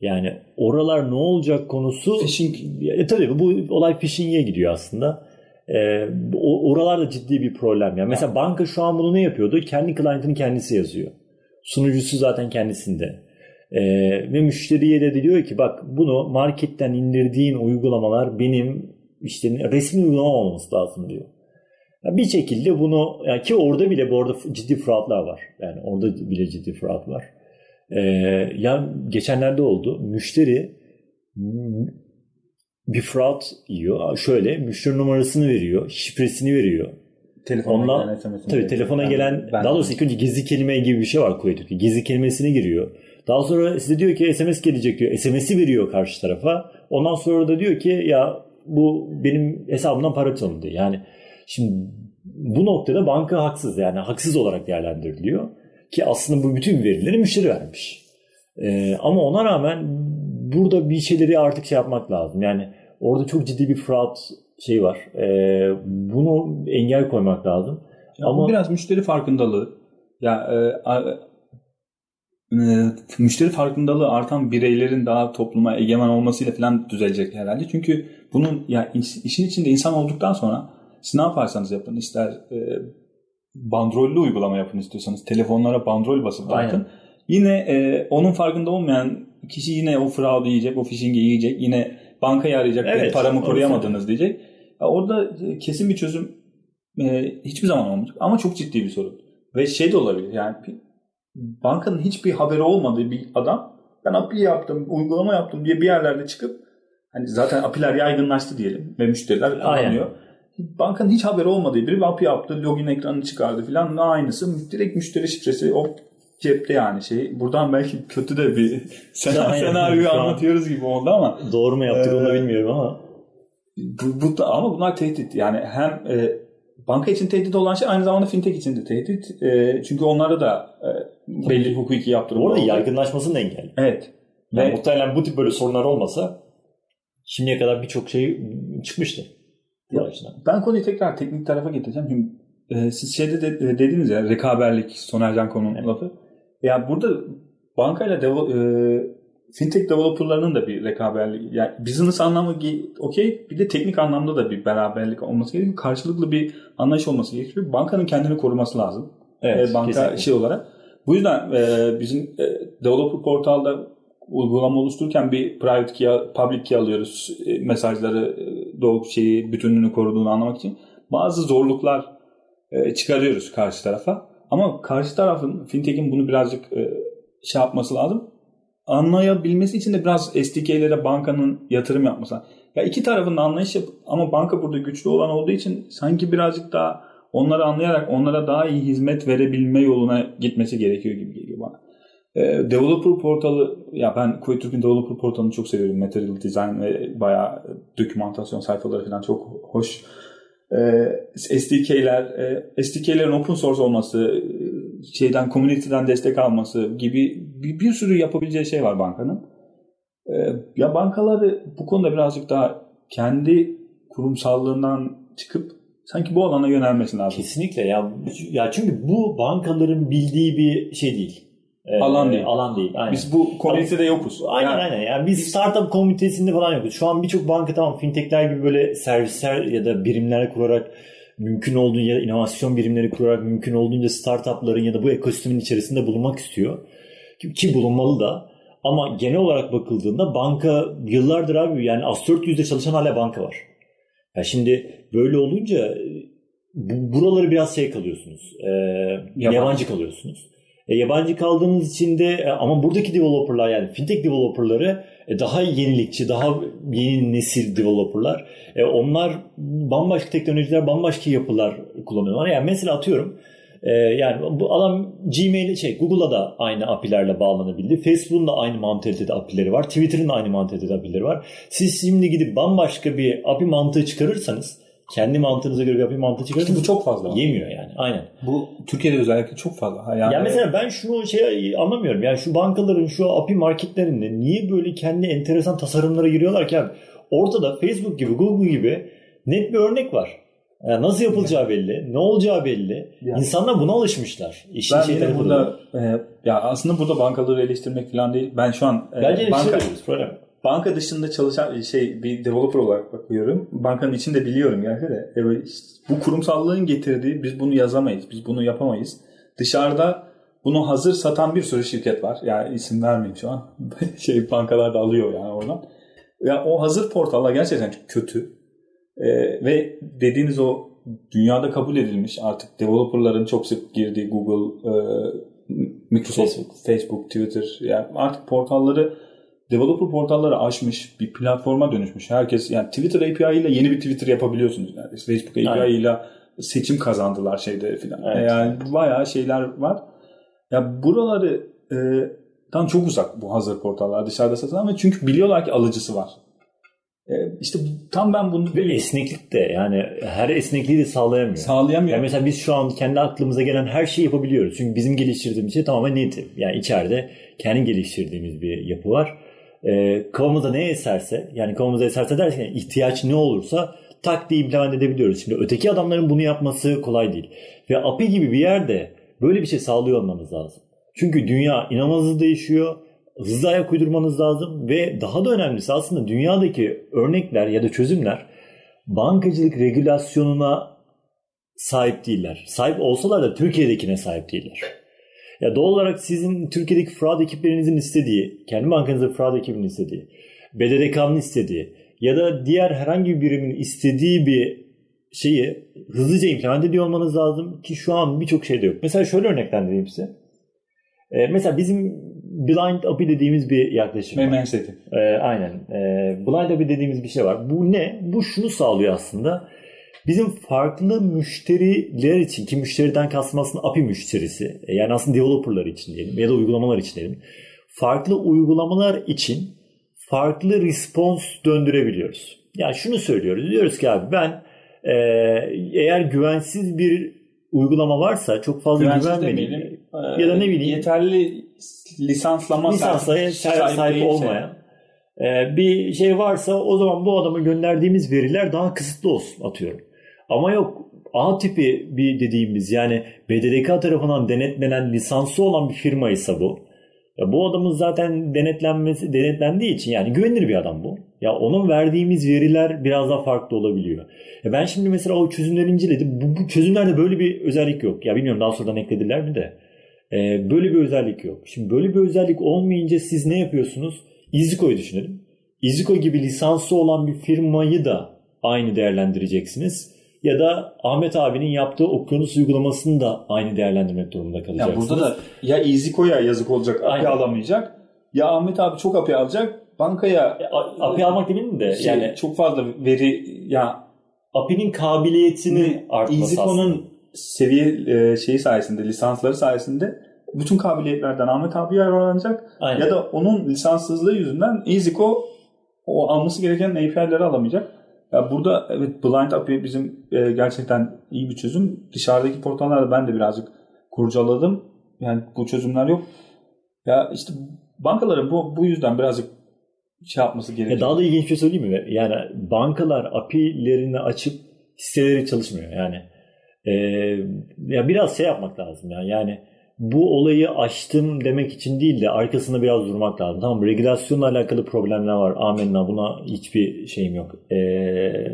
Yani oralar ne olacak konusu phishing. E, tabii bu olay phishing'e gidiyor aslında. E, oralar da ciddi bir problem. Yani mesela banka şu an bunu ne yapıyordu? Kendi client'ını kendisi yazıyor. Sunucusu zaten kendisinde. E, ve müşteriye de diyor ki bak bunu marketten indirdiğin uygulamalar benim işte resmi uygulama olması lazım diyor. Yani bir şekilde bunu yani ki orada bile bu arada ciddi fraudlar var. Yani orada bile ciddi fraud var. Ee, ya geçenlerde oldu. Müşteri bir fraud yiyor. Şöyle müşteri numarasını veriyor, şifresini veriyor. Telefona Ondan, gelen SMS'ini Tabii telefona gelen ben daha doğrusu ilk önce gizli kelime gibi bir şey var Kuveyt'te. Gizli kelimesini giriyor. Daha sonra size diyor ki SMS gelecek diyor. SMS'i veriyor karşı tarafa. Ondan sonra da diyor ki ya bu benim hesabımdan para çalındı. Yani şimdi bu noktada banka haksız yani haksız olarak değerlendiriliyor. Ki aslında bu bütün verileri müşteri vermiş. Ee, ama ona rağmen burada bir şeyleri artık şey yapmak lazım. Yani orada çok ciddi bir fraud şey var. Ee, bunu engel koymak lazım. Ya ama biraz müşteri farkındalığı. Ya e, e, müşteri farkındalığı artan bireylerin daha topluma egemen olmasıyla falan düzelecek herhalde. Çünkü bunun ya işin içinde insan olduktan sonra siz ne yaparsanız yapın ister e, bandrollü uygulama yapın istiyorsanız telefonlara bandrol basıp dağıtın. Yine e, onun farkında olmayan kişi yine o fraud yiyecek, o phishing'i yiyecek. Yine bankayı arayacak, evet, paramı koruyamadınız diyecek. Ya orada kesin bir çözüm e, hiçbir zaman olmayacak. Ama çok ciddi bir sorun. Ve şey de olabilir yani bankanın hiçbir haberi olmadığı bir adam ben API yaptım, uygulama yaptım diye bir yerlerde çıkıp hani zaten API'ler yaygınlaştı diyelim ve müşteriler kullanıyor. Bankanın hiç haberi olmadığı biri bir API yaptı, login ekranını çıkardı filan. Aynısı direkt müşteri şifresi o cepte yani şey. Buradan belki kötü de bir sen senaryoyu anlatıyoruz gibi oldu ama. Doğru mu yaptık ee, onu bilmiyorum ama. Bu, bu da, ama bunlar tehdit. Yani hem e, banka için tehdit olan şey aynı zamanda fintech için de tehdit. E, çünkü onlarda da e, belli hukuki yaptırım Orada yaygınlaşmasını engel. Evet. Yani Ve, muhtemelen bu tip böyle sorunlar olmasa şimdiye kadar birçok şey çıkmıştı. Ya, ben konuyu tekrar teknik tarafa getireceğim. Şimdi e, siz şeyde de, e, dediniz ya rekaberlik Soner Canko'nun evet. lafı. Ya burada bankayla devo, e, fintech developerlarının da bir rekaberlik yani business anlamı okey bir de teknik anlamda da bir beraberlik olması gerekiyor. Karşılıklı bir anlayış olması gerekiyor. Bankanın kendini koruması lazım. Evet, e, banka kesinlikle. şey olarak. Bu yüzden e, bizim e, developer portalda uygulama oluştururken bir private key, public key alıyoruz. E, mesajları e, doğru şeyi bütünlüğünü koruduğunu anlamak için. Bazı zorluklar e, çıkarıyoruz karşı tarafa. Ama karşı tarafın fintech'in bunu birazcık e, şey yapması lazım. Anlayabilmesi için de biraz SDK'lere bankanın yatırım yapması lazım. Ya iki tarafın da anlayış yap ama banka burada güçlü olan olduğu için sanki birazcık daha onları anlayarak onlara daha iyi hizmet verebilme yoluna gitmesi gerekiyor gibi geliyor bana. E, developer portalı ya ben Kuveytürk'ün developer portalını çok seviyorum. Material design ve bayağı dokümantasyon sayfaları falan çok hoş. E, SDK'ler, e, SDK'lerin open source olması, şeyden community'den destek alması gibi bir, bir sürü yapabileceği şey var bankanın. E, ya bankaları bu konuda birazcık daha kendi kurumsallığından çıkıp sanki bu alana yönelmesi lazım. Kesinlikle ya. Ya çünkü bu bankaların bildiği bir şey değil. Ee, alan değil. Alan değil. Aynen. Biz bu komünitede yokuz. Aynen yani, aynen. Yani biz startup komitesinde falan yokuz. Şu an birçok banka tamam fintechler gibi böyle servisler ya da birimler kurarak mümkün olduğunca inovasyon birimleri kurarak mümkün olduğunca startupların ya da bu ekosistemin içerisinde bulunmak istiyor. Ki bulunmalı da. Ama genel olarak bakıldığında banka yıllardır abi yani Astört yüzde çalışan hala banka var. Ya şimdi böyle olunca bu, buraları biraz şey kalıyorsunuz. E, yabancı. yabancı kalıyorsunuz. E, yabancı kaldığınız için de e, ama buradaki developerlar yani fintech developerları e, daha yenilikçi, daha yeni nesil developerlar. E, onlar bambaşka teknolojiler, bambaşka yapılar kullanıyorlar. Yani mesela atıyorum e, yani bu adam Gmail şey Google'a da aynı API'lerle bağlanabildi. Facebook'un da aynı mantalitede API'leri var. Twitter'ın aynı mantalitede API'leri var. Siz şimdi gidip bambaşka bir API mantığı çıkarırsanız kendi mantığınıza göre bir API mantığı çıkarırsanız bu çok fazla. Yemiyor yani. Aynen. Bu Türkiye'de özellikle çok fazla. Yani, yani mesela ben şunu şey anlamıyorum. Yani şu bankaların şu API marketlerinde niye böyle kendi enteresan tasarımlara giriyorlar ki abi? Ortada Facebook gibi, Google gibi net bir örnek var. Yani nasıl yapılacağı belli, ne olacağı belli. Yani. İnsanlar buna alışmışlar. İşin ben yine burada e, ya aslında burada bankaları eleştirmek falan değil. Ben şu an e, Bence banka problem. Banka dışında çalışan şey bir developer olarak bakıyorum. Bankanın içinde biliyorum gerçi de. E, bu kurumsallığın getirdiği biz bunu yazamayız, biz bunu yapamayız. Dışarıda bunu hazır satan bir sürü şirket var. Yani isim vermeyeyim şu an. şey bankalar da alıyor yani oradan. Ya o hazır portallar gerçekten kötü. Ee, ve dediğiniz o dünyada kabul edilmiş artık developerların çok sık girdiği Google, e, Microsoft, Facebook. Facebook, Twitter yani artık portalları developer portalları aşmış bir platforma dönüşmüş. Herkes yani Twitter API ile yeni bir Twitter yapabiliyorsunuz neredeyse. Facebook API ile seçim kazandılar şeyde filan. Evet. Yani bayağı şeyler var. Ya buraları e, tam çok uzak bu hazır portallar dışarıda satılan ve çünkü biliyorlar ki alıcısı var. E, işte tam ben bunu... Ve esneklik de yani her esnekliği de sağlayamıyor. Sağlayamıyor. Yani mesela biz şu an kendi aklımıza gelen her şeyi yapabiliyoruz. Çünkü bizim geliştirdiğimiz şey tamamen native. Yani içeride kendi geliştirdiğimiz bir yapı var. E, kafamıza ne eserse yani kafamıza eserse derken yani ihtiyaç ne olursa tak diye implement edebiliyoruz. Şimdi öteki adamların bunu yapması kolay değil. Ve API gibi bir yerde böyle bir şey sağlıyor olmanız lazım. Çünkü dünya inanılmaz hızlı değişiyor. Hızlı ayak uydurmanız lazım ve daha da önemlisi aslında dünyadaki örnekler ya da çözümler bankacılık regülasyonuna sahip değiller. Sahip olsalar da Türkiye'dekine sahip değiller. Ya doğal olarak sizin Türkiye'deki fraud ekiplerinizin istediği, kendi bankanızda fraud ekibinin istediği, BDDK'nın istediği ya da diğer herhangi bir birimin istediği bir şeyi hızlıca implement ediyor olmanız lazım ki şu an birçok şeyde yok. Mesela şöyle örneklendireyim size. Ee, mesela bizim blind API dediğimiz bir yaklaşım Benim var. en sevdiğim. Ee, aynen. Ee, blind API dediğimiz bir şey var. Bu ne? Bu şunu sağlıyor aslında bizim farklı müşteriler için ki müşteriden kastım aslında API müşterisi e, yani aslında developerlar için diyelim ya da uygulamalar için diyelim. Farklı uygulamalar için farklı response döndürebiliyoruz. Yani şunu söylüyoruz. Diyoruz ki abi ben e, eğer güvensiz bir uygulama varsa çok fazla güvensiz güvenmediğim ya da ne bileyim yeterli lisanslama lisansla sahip, sahip olmayan e, bir şey varsa o zaman bu adama gönderdiğimiz veriler daha kısıtlı olsun atıyorum. Ama yok A tipi bir dediğimiz yani BDDK tarafından denetlenen lisansı olan bir firma ise bu. Ya bu adamın zaten denetlenmesi denetlendiği için yani güvenilir bir adam bu. Ya onun verdiğimiz veriler biraz daha farklı olabiliyor. Ya ben şimdi mesela o çözümleri inceledim. Bu, bu çözümlerde böyle bir özellik yok. Ya bilmiyorum daha sonradan eklediler mi de. Ee, böyle bir özellik yok. Şimdi böyle bir özellik olmayınca siz ne yapıyorsunuz? Iziko'yu düşünelim. Iziko gibi lisanslı olan bir firmayı da aynı değerlendireceksiniz. Ya da Ahmet abinin yaptığı okyanus uygulamasını da aynı değerlendirmek durumunda kalacaksınız. Ya burada da ya Iziko'ya yazık olacak, API alamayacak. Ya Ahmet abi çok API alacak, bankaya... API almak değil de şey, yani çok fazla veri ya API'nin kabiliyetini artması Iziko'nun seviye e, şeyi sayesinde, lisansları sayesinde bütün kabiliyetlerden Ahmet abi yararlanacak. Aynen. Ya da onun lisanssızlığı yüzünden Iziko o alması gereken API'leri alamayacak. Ya burada evet Blind API bizim e, gerçekten iyi bir çözüm. Dışarıdaki portallarda ben de birazcık kurcaladım. Yani bu çözümler yok. Ya işte bankaların bu bu yüzden birazcık şey yapması gerekiyor. Ya daha da ilginç bir şey söyleyeyim mi? Yani bankalar API'lerini açıp hisseleri çalışmıyor. Yani e, ya biraz şey yapmak lazım ya. Yani bu olayı aştım demek için değil de arkasında biraz durmak lazım. Tamam regülasyonla alakalı problemler var. Amenna buna hiçbir şeyim yok. Ee,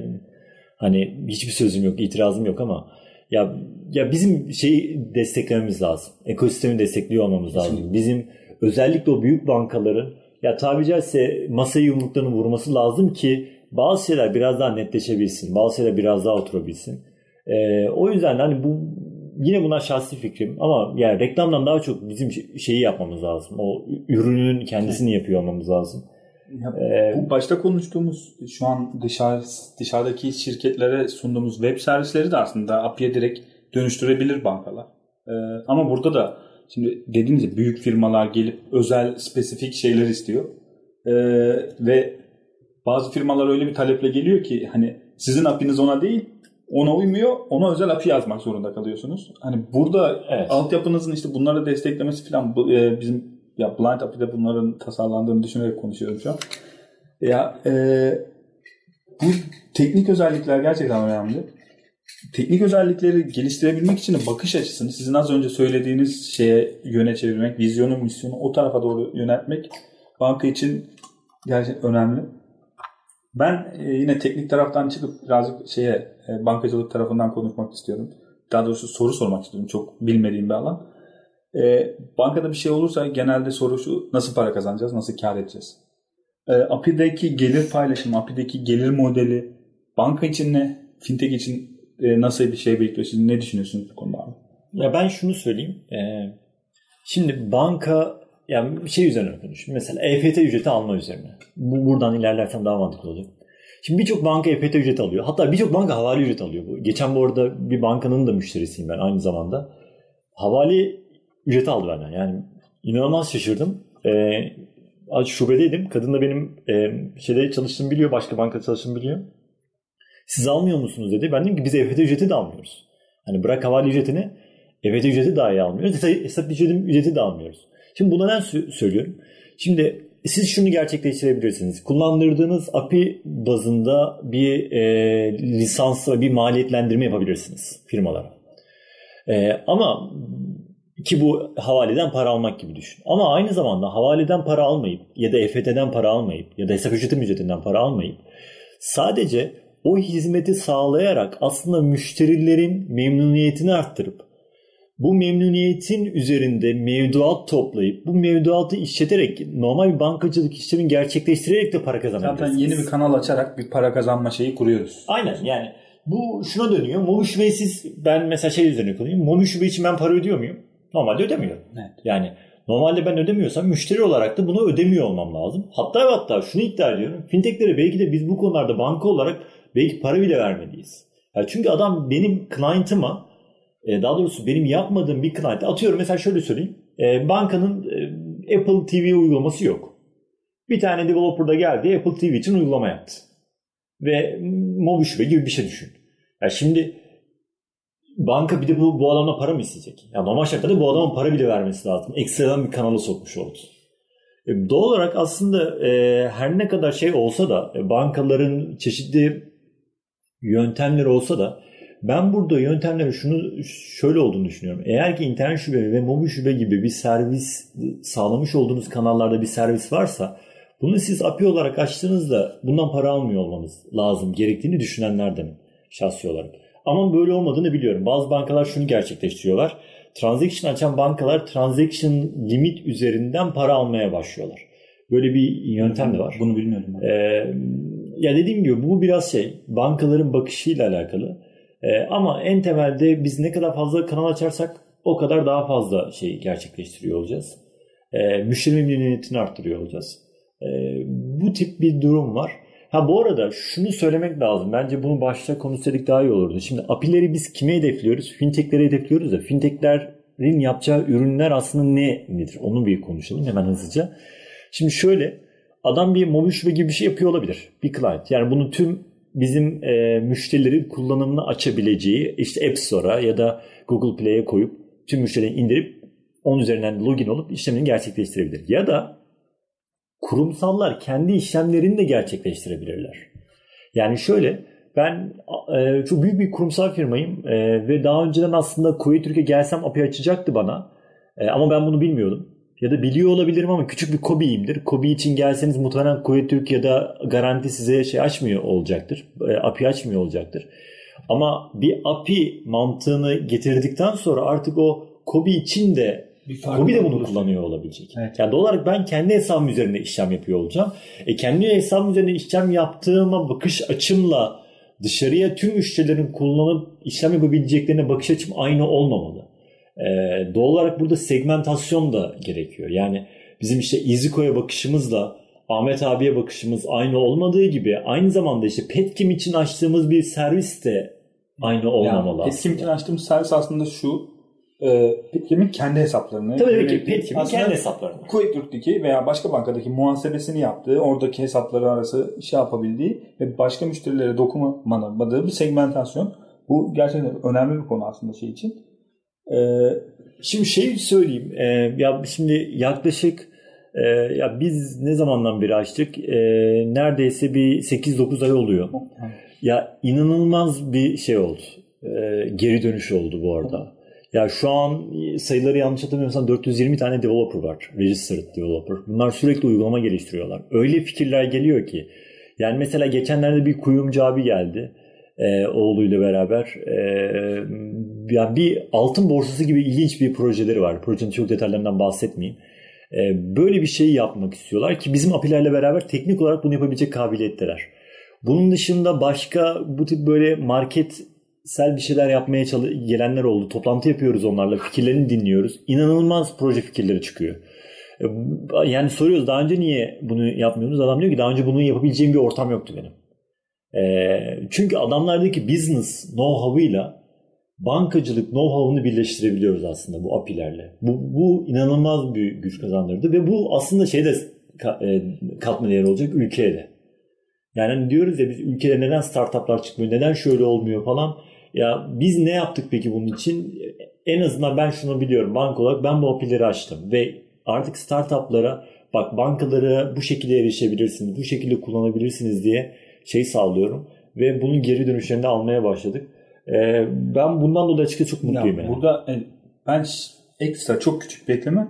hani hiçbir sözüm yok, itirazım yok ama ya ya bizim şeyi desteklememiz lazım. Ekosistemi destekliyor olmamız lazım. Bizim özellikle o büyük bankaların ya tabi caizse masayı yumruklarını vurması lazım ki bazı şeyler biraz daha netleşebilsin. Bazı şeyler biraz daha oturabilsin. Ee, o yüzden hani bu yine buna şahsi fikrim ama yani reklamdan daha çok bizim şeyi yapmamız lazım. O ürünün kendisini yapıyor olmamız lazım. Ya, ee, bu başta konuştuğumuz şu an dışarı dışarıdaki şirketlere sunduğumuz web servisleri de aslında API'ye direkt dönüştürebilir bankalar. Ee, ama burada da şimdi dediğiniz gibi büyük firmalar gelip özel spesifik şeyler istiyor. Ee, ve bazı firmalar öyle bir taleple geliyor ki hani sizin API'niz ona değil ona uymuyor. Ona özel API yazmak zorunda kalıyorsunuz. Hani burada evet. altyapınızın işte bunları desteklemesi falan e, bizim ya Blind API'de bunların tasarlandığını düşünerek konuşuyorum şu an. Ya e, bu teknik özellikler gerçekten önemli. Teknik özellikleri geliştirebilmek için de bakış açısını sizin az önce söylediğiniz şeye yöne çevirmek, vizyonu, misyonu o tarafa doğru yöneltmek banka için gerçekten önemli. Ben e, yine teknik taraftan çıkıp birazcık şeye bankacılık tarafından konuşmak istiyorum. Daha doğrusu soru sormak istiyorum. Çok bilmediğim bir alan. E, bankada bir şey olursa genelde soru şu nasıl para kazanacağız, nasıl kar edeceğiz? E, API'deki gelir paylaşımı, API'deki gelir modeli banka için ne, fintech için e, nasıl bir şey bekliyor? Siz ne düşünüyorsunuz bu konuda abi? Ya ben şunu söyleyeyim. E, şimdi banka yani bir şey üzerine konuşayım. Mesela EFT ücreti alma üzerine. Bu buradan ilerlersem daha mantıklı olacak. Şimdi birçok banka EFT ücreti alıyor. Hatta birçok banka havale ücreti alıyor. Geçen bu arada bir bankanın da müşterisiyim ben aynı zamanda. Havale ücreti aldı benden. Yani inanılmaz şaşırdım. Ee, şubedeydim. Kadın da benim e, şeyde çalıştığımı biliyor. Başka bankada çalıştığımı biliyor. Siz almıyor musunuz dedi. Ben dedim ki biz EFT ücreti de almıyoruz. Hani bırak havale ücretini EFT ücreti dahi almıyoruz. Hesap ücreti de almıyoruz. Şimdi bu neden söylüyorum? Şimdi siz şunu gerçekleştirebilirsiniz. Kullandırdığınız API bazında bir e, lisans ve bir maliyetlendirme yapabilirsiniz firmalara. E, ama ki bu havaleden para almak gibi düşün. Ama aynı zamanda havaleden para almayıp ya da EFT'den para almayıp ya da hesap ücreti ücretinden para almayıp sadece o hizmeti sağlayarak aslında müşterilerin memnuniyetini arttırıp bu memnuniyetin üzerinde mevduat toplayıp bu mevduatı işleterek normal bir bankacılık işlemini gerçekleştirerek de para kazanabilirsiniz. Zaten yeni bir kanal açarak bir para kazanma şeyi kuruyoruz. Aynen yani bu şuna dönüyor. Mobi şubesiz ben mesela şey üzerine koyayım. Mobi şube için ben para ödüyor muyum? Normalde ödemiyorum. Evet. Yani normalde ben ödemiyorsam müşteri olarak da bunu ödemiyor olmam lazım. Hatta ve hatta şunu iddia ediyorum. Fintechlere belki de biz bu konularda banka olarak belki para bile vermeliyiz. Yani çünkü adam benim client'ıma e, daha doğrusu benim yapmadığım bir client atıyorum mesela şöyle söyleyeyim. E, bankanın e, Apple TV uygulaması yok. Bir tane developer da geldi Apple TV için uygulama yaptı. Ve mobil şube gibi bir şey düşün. Ya şimdi banka bir de bu, bu adamla para mı isteyecek? Ya normal şartlarda bu adamın para bile vermesi lazım. Ekstradan bir kanala sokmuş oldu. Doğal olarak aslında e, her ne kadar şey olsa da e, bankaların çeşitli yöntemleri olsa da ben burada yöntemlerin şunu şöyle olduğunu düşünüyorum. Eğer ki internet şube ve mobil şube gibi bir servis sağlamış olduğunuz kanallarda bir servis varsa bunu siz API olarak açtığınızda bundan para almıyor olmanız lazım gerektiğini düşünenlerden şahsi olarak. Ama böyle olmadığını biliyorum. Bazı bankalar şunu gerçekleştiriyorlar. transaction açan bankalar transaction limit üzerinden para almaya başlıyorlar. Böyle bir yöntem de var. Bunu bilmiyordum. Ee, ya dediğim gibi bu biraz şey bankaların bakışıyla alakalı. Ee, ama en temelde biz ne kadar fazla kanal açarsak o kadar daha fazla şey gerçekleştiriyor olacağız. Ee, müşteri memnuniyetini arttırıyor olacağız. Ee, bu tip bir durum var. Ha bu arada şunu söylemek lazım. Bence bunu başta konuşsaydık daha iyi olurdu. Şimdi API'leri biz kime hedefliyoruz? Fintech'lere hedefliyoruz da fintech'lerin yapacağı ürünler aslında ne nedir? Onu bir konuşalım hemen hızlıca. Şimdi şöyle adam bir mobil şube gibi bir şey yapıyor olabilir. Bir client. Yani bunu tüm bizim e, müşterilerin kullanımını açabileceği işte App Store'a ya da Google Play'e koyup tüm müşterilerin indirip onun üzerinden login olup işlemini gerçekleştirebilir. Ya da kurumsallar kendi işlemlerini de gerçekleştirebilirler. Yani şöyle ben e, çok büyük bir kurumsal firmayım e, ve daha önceden aslında Kuveyt Türkiye gelsem API açacaktı bana. E, ama ben bunu bilmiyordum. Ya da biliyor olabilirim ama küçük bir Kobi'yimdir. Kobi için gelseniz muhtemelen Kuveyt Türkiye'de garanti size şey açmıyor olacaktır. E, API açmıyor olacaktır. Ama bir API mantığını getirdikten sonra artık o Kobi için de Kobi de bunu olur. kullanıyor olabilecek. Evet. Yani doğal olarak ben kendi hesabım üzerinde işlem yapıyor olacağım. E kendi hesabım üzerinde işlem yaptığıma bakış açımla dışarıya tüm müşterilerin kullanıp işlem yapabileceklerine bakış açım aynı olmamalı. E, doğal olarak burada segmentasyon da gerekiyor. Yani bizim işte EasyCo'ya bakışımızla Ahmet abiye bakışımız aynı olmadığı gibi aynı zamanda işte Petkim için açtığımız bir servis de aynı olmamalı. Yani Petkim için açtığımız servis aslında şu e, Petkim'in kendi hesaplarını. Tabii ki Petkim'in kendi hesaplarını. Kuveytürk'teki veya başka bankadaki muhasebesini yaptığı, oradaki hesapları arası şey yapabildiği ve başka müşterilere dokunmadığı bir segmentasyon. Bu gerçekten önemli bir konu aslında şey için. Ee, şimdi şey söyleyeyim. E, ya şimdi yaklaşık e, ya biz ne zamandan beri açtık? E, neredeyse bir 8-9 ay oluyor. Ya inanılmaz bir şey oldu. E, geri dönüş oldu bu arada. Ya şu an sayıları yanlış hatırlamıyorsam 420 tane developer var. Registered developer. Bunlar sürekli uygulama geliştiriyorlar. Öyle fikirler geliyor ki. Yani mesela geçenlerde bir kuyumcu abi geldi. E, oğluyla beraber. E, yani bir altın borsası gibi ilginç bir projeleri var. Projenin çok detaylarından bahsetmeyeyim. E, böyle bir şey yapmak istiyorlar ki bizim apilerle beraber teknik olarak bunu yapabilecek kabiliyetteler. Bunun dışında başka bu tip böyle market sel bir şeyler yapmaya gelenler oldu. Toplantı yapıyoruz onlarla. Fikirlerini dinliyoruz. İnanılmaz proje fikirleri çıkıyor. E, yani soruyoruz daha önce niye bunu yapmıyorsunuz? Adam diyor ki daha önce bunu yapabileceğim bir ortam yoktu benim. E, çünkü adamlardaki business know-how'ıyla bankacılık know-how'ını birleştirebiliyoruz aslında bu API'lerle. Bu, bu inanılmaz bir güç kazandırdı ve bu aslında şeyde e, katma değeri olacak ülkeye de. Yani hani diyoruz ya biz ülkede neden startuplar çıkmıyor, neden şöyle olmuyor falan. Ya biz ne yaptık peki bunun için? En azından ben şunu biliyorum. Bank olarak ben bu API'leri açtım ve artık startuplara bak bankalara bu şekilde erişebilirsiniz, bu şekilde kullanabilirsiniz diye şey sağlıyorum. Ve bunun geri dönüşlerini almaya başladık. Ee, ben bundan dolayı açıkçası çok mutluyum. Ya, yani. Burada e, ben ekstra çok küçük bir ekleme.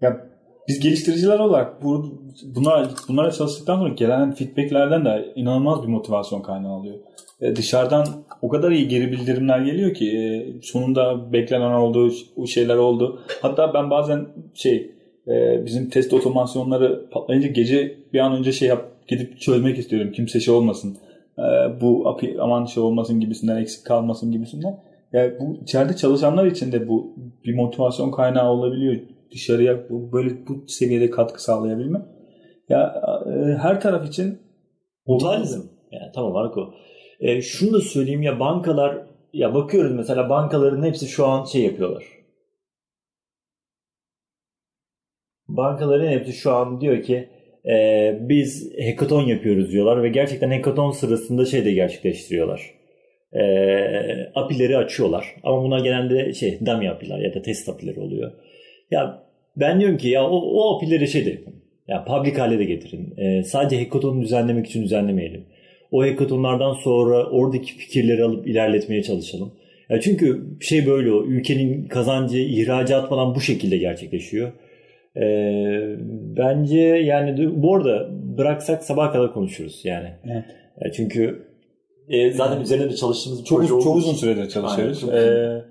Ya biz geliştiriciler olarak bu, bunlar, bunlara çalıştıktan sonra gelen feedbacklerden de inanılmaz bir motivasyon kaynağı oluyor. E, dışarıdan o kadar iyi geri bildirimler geliyor ki e, sonunda beklenen oldu, o şeyler oldu. Hatta ben bazen şey e, bizim test otomasyonları patlayınca gece bir an önce şey yap gidip çözmek istiyorum. Kimse şey olmasın. E, bu aman şey olmasın gibisinden eksik kalmasın gibisinden. Yani bu içeride çalışanlar için de bu bir motivasyon kaynağı olabiliyor. Dışarıya böyle bu seviyede katkı sağlayabilmek. Ya e, her taraf için Totalizm. Yani tamam Marco. E, şunu da söyleyeyim ya bankalar ya bakıyoruz mesela bankaların hepsi şu an şey yapıyorlar. Bankaların hepsi şu an diyor ki e, biz hackathon yapıyoruz diyorlar ve gerçekten hackathon sırasında şey de gerçekleştiriyorlar. E, API'leri açıyorlar. Ama buna genelde şey dummy API'ler ya da test API'leri oluyor. Ya ben diyorum ki ya o, o API'leri şey de yapın. Ya public hale de getirin. E, sadece hackathon'u düzenlemek için düzenlemeyelim. O hackathonlardan sonra oradaki fikirleri alıp ilerletmeye çalışalım. Ya çünkü şey böyle o ülkenin kazancı ihracat falan bu şekilde gerçekleşiyor. Ee, bence yani bu arada bıraksak sabah kadar konuşuruz yani. Evet. Ya çünkü e, zaten üzerinde de çalıştığımız çok, uzun, çok uzun süredir çalışıyoruz. Aynen, ee,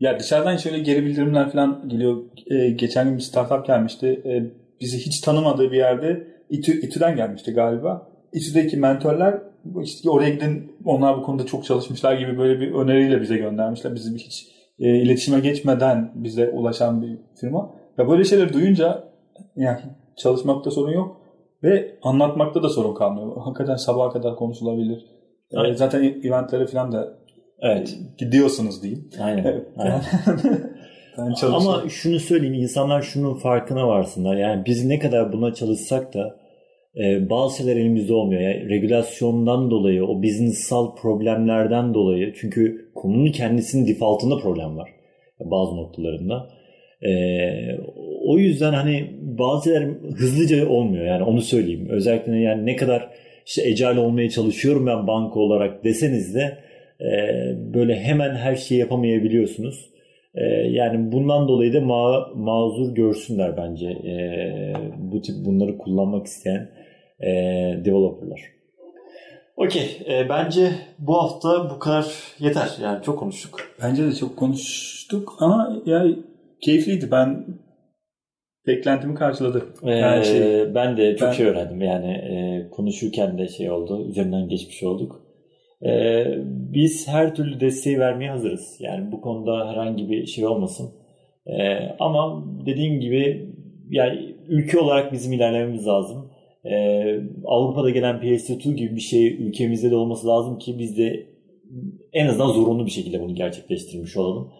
Ya dışarıdan şöyle geri bildirimler falan geliyor. Ee, geçen gün bir startup gelmişti. Ee, bizi hiç tanımadığı bir yerde İTÜ, İTÜ'den gelmişti galiba. İTÜ'deki mentorlar işte oraya gidin onlar bu konuda çok çalışmışlar gibi böyle bir öneriyle bize göndermişler. Bizi hiç e, iletişime geçmeden bize ulaşan bir firma. Ya böyle şeyler duyunca yani çalışmakta sorun yok ve anlatmakta da sorun kalmıyor. Hakikaten sabaha kadar konuşulabilir. E, evet. zaten eventlere falan da evet. gidiyorsunuz diyeyim. Aynen. Evet. Aynen. Ama şunu söyleyeyim insanlar şunun farkına varsınlar. Yani biz ne kadar buna çalışsak da e, bazı şeyler elimizde olmuyor. Yani regülasyondan dolayı, o businessal problemlerden dolayı çünkü konunun kendisinin defaultında problem var bazı noktalarında. E, o yüzden hani bazı şeyler hızlıca olmuyor yani onu söyleyeyim. Özellikle yani ne kadar işte ecal olmaya çalışıyorum ben banka olarak deseniz de e, böyle hemen her şeyi yapamayabiliyorsunuz. E, yani bundan dolayı da ma- mazur görsünler bence e, bu tip bunları kullanmak isteyen e, developerlar. Okey. E, bence bu hafta bu kadar yeter. Yani çok konuştuk. Bence de çok konuştuk ama yani keyifliydi. Ben beklentimi karşıladı. Ee, şey, ben de çok ben... şey öğrendim. Yani e, konuşurken de şey oldu. Üzerinden geçmiş olduk. E, biz her türlü desteği vermeye hazırız. Yani bu konuda herhangi bir şey olmasın. E, ama dediğim gibi yani ülke olarak bizim ilerlememiz lazım. E, Avrupa'da gelen PS2 gibi bir şey ülkemizde de olması lazım ki biz de en azından zorunlu bir şekilde bunu gerçekleştirmiş olalım.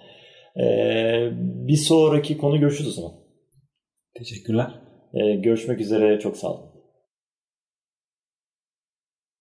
E, bir sonraki konu görüşürüz o zaman. Teşekkürler. E, görüşmek üzere. Çok sağ olun.